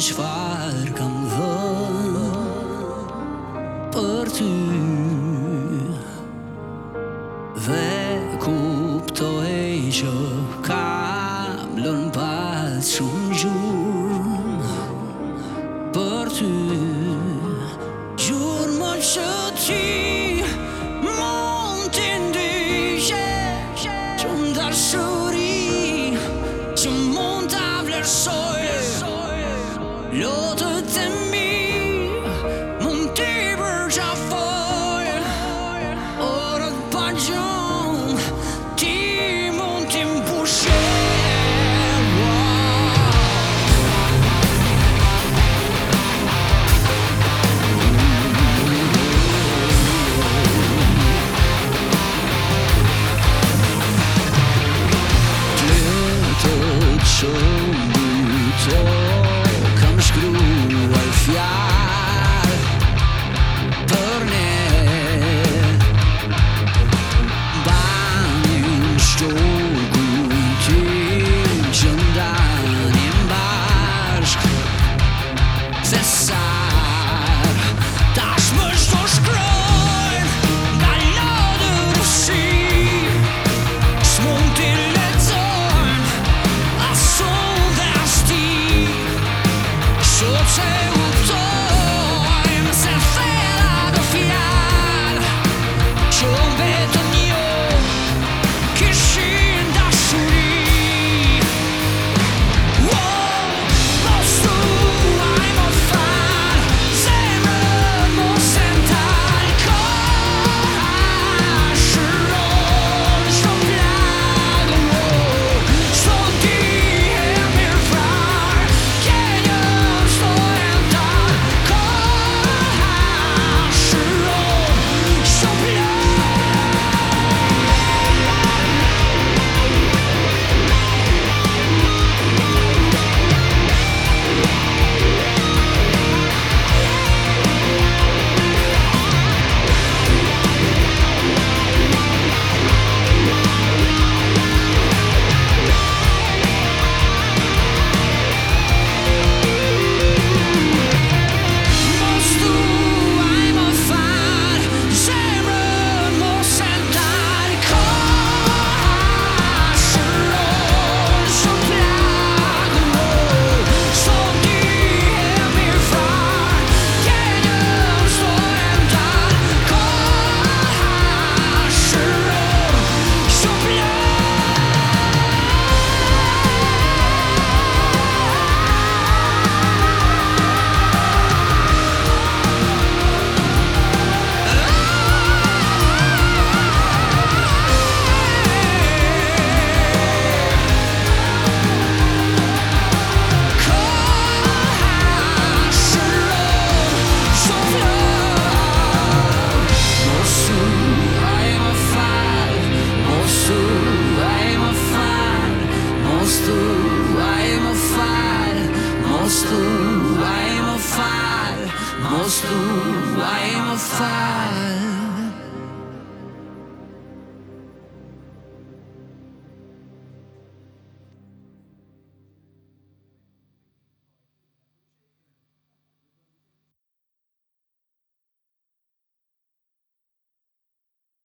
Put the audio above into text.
Në qëfarë kam dhëllën për ty Dhe ku pëto që kam lënë batë Që më gjurën për ty Gjurën më që ti mund shuri Që m'dashëri, që mund t'avlëso 若。Most du, einmal fall, most du, a fall.